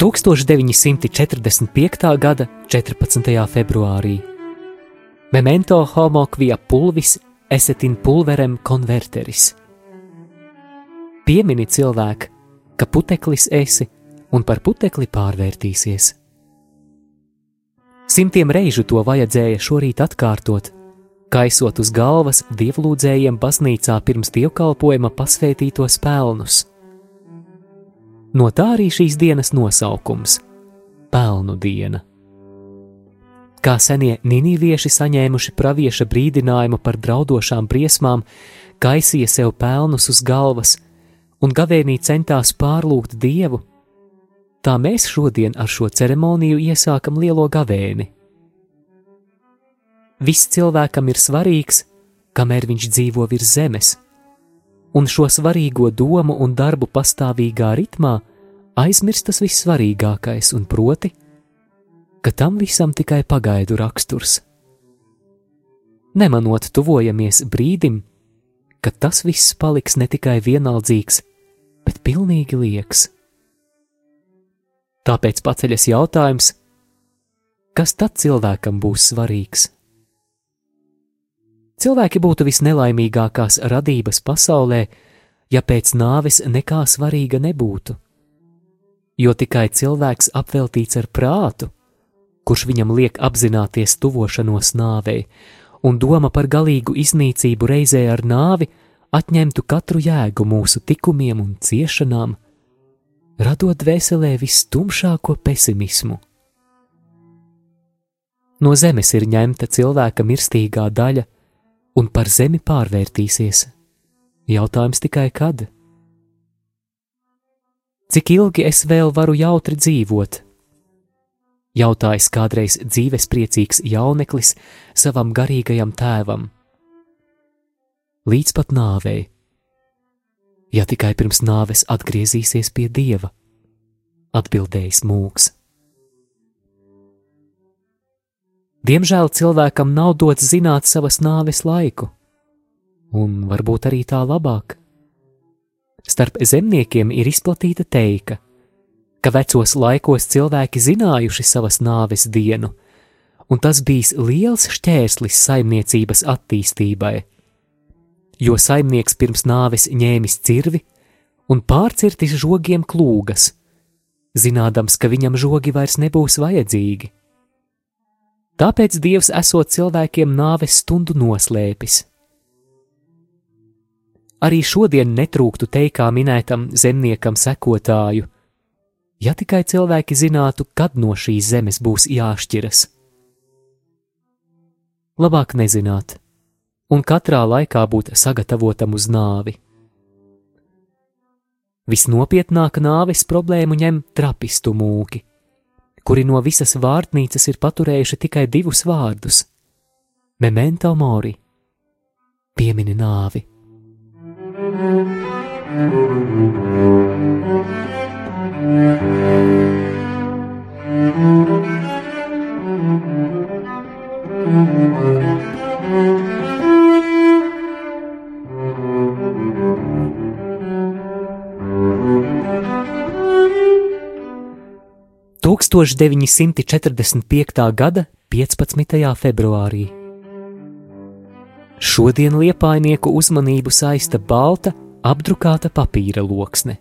1945. gada 14. februārī. Memento homo quia pulvis eset in pulverem converteris. Piemini cilvēku, ka puteklis esi un par putekli pārvērtīsies. Simtiem reižu to vajadzēja šorīt atkārtot, kaisot uz galvas dievlūdzējiem baznīcā pirms dievkalpojuma pasvētītos pelnus. No tā arī šīs dienas nosaukums - Pelnu diena. Kā senie ninīvieši saņēmuši pravieša brīdinājumu par draudošām briesmām, kaisīja sev pelnus uz galvas un gavēnī centās pārlūgt dievu, tā mēs šodien ar šo ceremoniju iesākam lielo gavēni. Viss cilvēkam ir svarīgs, kamēr viņš dzīvo virs zemes un šo svarīgo domu un darbu pastāvīgā ritmā aizmirstas vissvarīgākais, un proti, ka tam visam tikai pagaidu raksturs. Nemanot, tuvojamies brīdim, kad tas viss paliks ne tikai vienaldzīgs, bet pilnīgi lieks. Tāpēc paceļas jautājums, kas tad cilvēkam būs svarīgs? Cilvēki būtu visnelaimīgākās radības pasaulē, ja pēc nāves nekā svarīga nebūtu. Jo tikai cilvēks apveltīts ar prātu, kurš viņam liek apzināties tuvošanos nāvei, un doma par galīgu iznīcību reizē ar nāvi atņemtu katru jēgu mūsu tikumiem un ciešanām, radot dvēselē visstumšāko pesimismu. No zemes ir ņemta cilvēka mirstīgā daļa, un par zemi pārvērtīsies. Jautājums tikai kad? Cik ilgi es vēl varu jautri dzīvot? Jautājis kādreiz dzīvespriecīgs jauneklis savam garīgajam tēvam. Līdz pat nāvei, ja tikai pirms nāves atgriezīsies pie dieva, atbildējis mūks. Diemžēl cilvēkam nav dots zināt savas nāves laiku, un varbūt arī tā labāk. Starp zemniekiem ir izplatīta teika, ka vecos laikos cilvēki zinājuši savas nāves dienu, un tas bijis liels šķērslis saimniecības attīstībai, jo saimnieks pirms nāves ņēmis cirvi un pārcirtis žogiem klūgas, zinādams, ka viņam žogi vairs nebūs vajadzīgi. Tāpēc Dievs esot cilvēkiem nāves stundu noslēpis. Arī šodien netrūktu teikā minētam zemniekam sekotāju, ja tikai cilvēki zinātu, kad no šīs zemes būs jāšķiras. Labāk nezināt, un katrā laikā būt sagatavotam uz nāvi. Visnopietnāk nāves problēmu ņem trapistu mūki kuri no visas vārtnīcas ir paturējuši tikai divus vārdus - memento mori, piemini nāvi. Thank 1945. gada 15. februārī. Šodien liepainieku uzmanību saista balta, apdrukāta papīra loksne.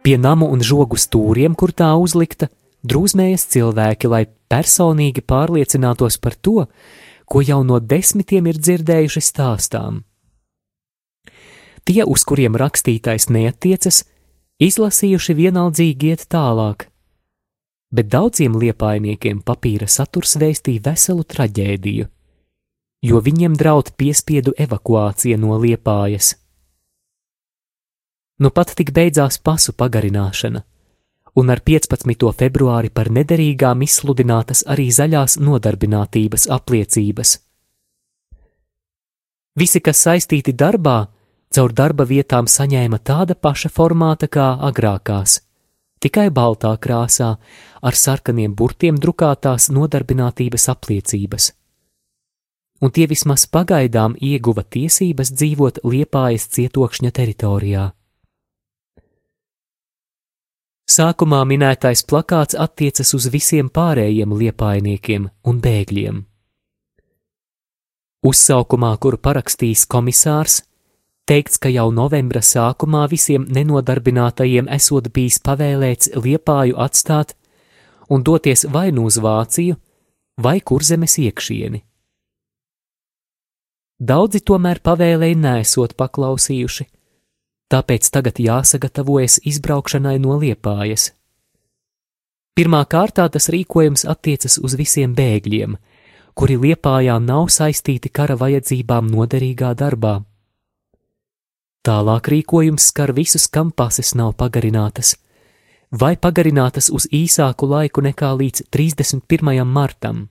Pie namu un žogu stūriem, kur tā uzlikta, drūzmējas cilvēki, lai personīgi pārliecinātos par to, ko jau no desmitiem ir dzirdējuši stāstām. Tie, uz kuriem rakstītais neatiecas, izlasījuši vienaldzīgi iet tālāk, bet daudziem liepainiekiem papīra saturs vēstīja veselu traģēdiju, jo viņiem draud piespiedu evakuācija no liepājas. Nu pat tik beidzās pasu pagarināšana, un ar 15. februāri par nederīgām izsludinātas arī zaļās nodarbinātības apliecības. Visi, kas saistīti darbā, caur darba vietām saņēma tāda paša formāta kā agrākās, tikai baltā krāsā, ar sarkaniem burtiem drukātās nodarbinātības apliecības. Un tie vismaz pagaidām ieguva tiesības dzīvot Liepājas cietokšņa teritorijā. Sākumā minētais plakāts attiecas uz visiem pārējiem liepainiekiem un bēgļiem. Uzsaukumā, kuru parakstījis komisārs, Teikts, ka jau novembra sākumā visiem nenodarbinātajiem esot bijis pavēlēts liepāju atstāt un doties vai nu uz Vāciju, vai kurzemes iekšieni. Daudzi tomēr pavēlēji nesot paklausījuši, tāpēc tagad jāsagatavojas izbraukšanai no liepājas. Pirmā kārtā tas rīkojums attiecas uz visiem bēgļiem, kuri liepājā nav saistīti kara vajadzībām noderīgā darbā. Tālāk rīkojums skar visus, kam pases nav pagarinātas, vai pagarinātas uz īsāku laiku nekā līdz 31. martam.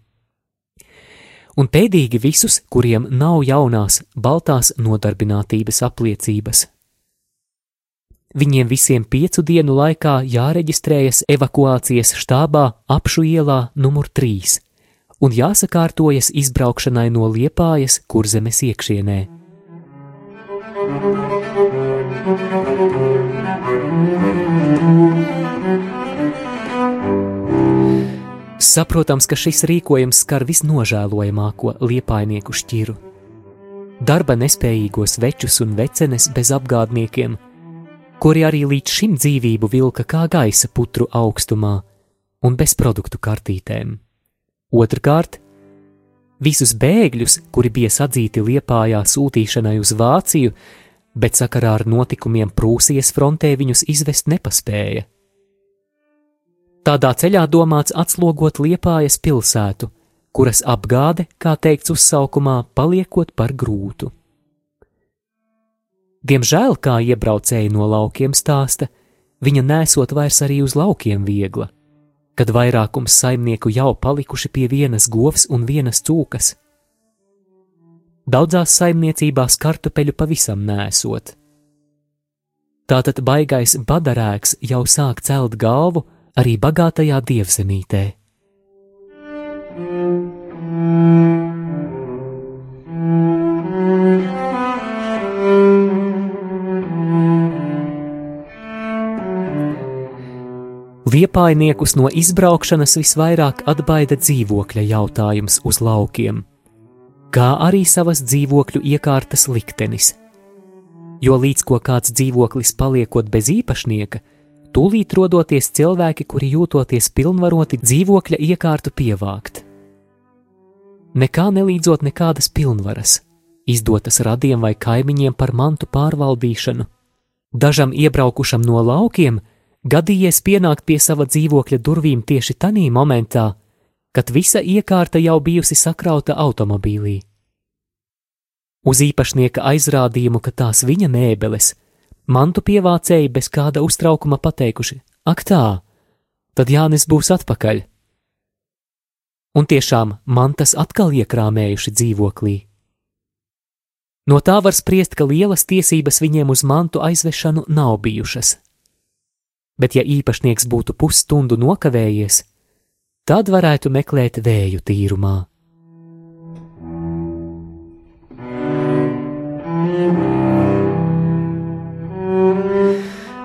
Un pēdīgi visus, kuriem nav jaunās, baltās nodarbinātības apliecības. Viņiem visiem piecu dienu laikā jāreģistrējas evakuācijas štābā apšu ielā numur 3 un jāsakārtojas izbraukšanai no Liepājas kurzemes iekšienē. Saprotams, ka šis rīkojums skar visnožēlojamāko liepainieku šķiru. Darba nespējīgos večus un vecenes bez apgādniekiem, kuri arī līdz šim dzīvību vilka kā gaisa putru augstumā un bez produktu kartītēm. Otrakārt, visus bēgļus, kuri bija sadzīti Liepājā sūtīšanai uz Vāciju, bet sakarā ar notikumiem Prūsijas frontē viņus izvest nepaspēja. Tādā ceļā domāts atslogot Liepājas pilsētu, kuras apgāde, kā teikts uzsaukumā, paliekot par grūtu. Diemžēl, kā iebraucēji no laukiem stāsta, viņa nesot vairs arī uz laukiem viegla, kad vairākums saimnieku jau palikuši pie vienas govs un vienas cūkas. Daudzās saimniecībās kartupeļu pavisam nēsot. Tātad baigais badarēks jau sāk celt galvu arī bagātajā dievzemītē. Liepainiekus no izbraukšanas visvairāk atbaida dzīvokļa jautājums uz laukiem kā arī savas dzīvokļu iekārtas liktenis. Jo līdz ko kāds dzīvoklis paliekot bez īpašnieka, tūlīt rodoties cilvēki, kuri jūtoties pilnvaroti dzīvokļa iekārtu pievākt. Nekā nelīdzot nekādas pilnvaras, izdotas radiem vai kaimiņiem par mantu pārvaldīšanu. Dažam iebraukušam no laukiem gadījies pienākt pie sava dzīvokļa durvīm tieši tajā momentā, kad visa iekārta jau bijusi sakrauta automobīlī. Uz īpašnieka aizrādījumu, ka tās viņa mēbeles, mantu pievācēji bez kāda uztraukuma pateikuši: Ak, tā, tad Jānis būs atpakaļ. Un tiešām mantas atkal iekrāmējuši dzīvoklī. No tā var spriest, ka lielas tiesības viņiem uz mantu aizvešanu nav bijušas. Bet, ja īpašnieks būtu pusstundu nokavējies, tad varētu meklēt vēju tīrumā.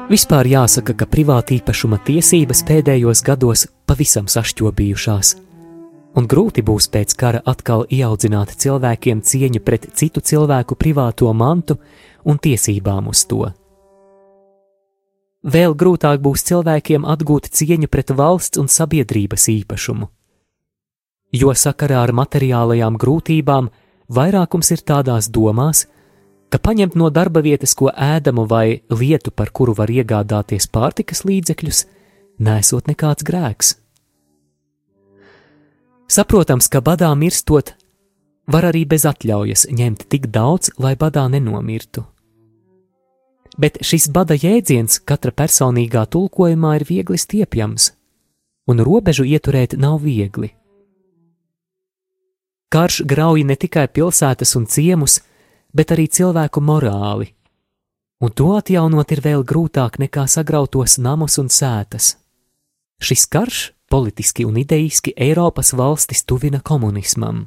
Vispār jāsaka, ka privātīpašuma tiesības pēdējos gados pavisam sašķobījušās, un grūti būs pēc kara atkal ieaudzināt cilvēkiem cieņu pret citu cilvēku privāto mantu un tiesībām uz to. Vēl grūtāk būs cilvēkiem atgūt cieņu pret valsts un sabiedrības īpašumu. Jo sakarā ar materiālajām grūtībām vairākums ir tādās domās, ka paņemt no darba vietas ko ēdamu vai lietu, par kuru var iegādāties pārtikas līdzekļus, nesot nekāds grēks. Saprotams, ka badā mirstot, var arī bez atļaujas ņemt tik daudz, lai badā nenomirtu. Bet šis bada jēdziens katra personīgā tulkojumā ir viegli stiepjams, un robežu ieturēt nav viegli. Karš grauj ne tikai pilsētas un ciemus, bet arī cilvēku morāli, un to atjaunot ir vēl grūtāk nekā sagrautos namus un sētas. Šis karš politiski un ideiski Eiropas valstis tuvina komunismam.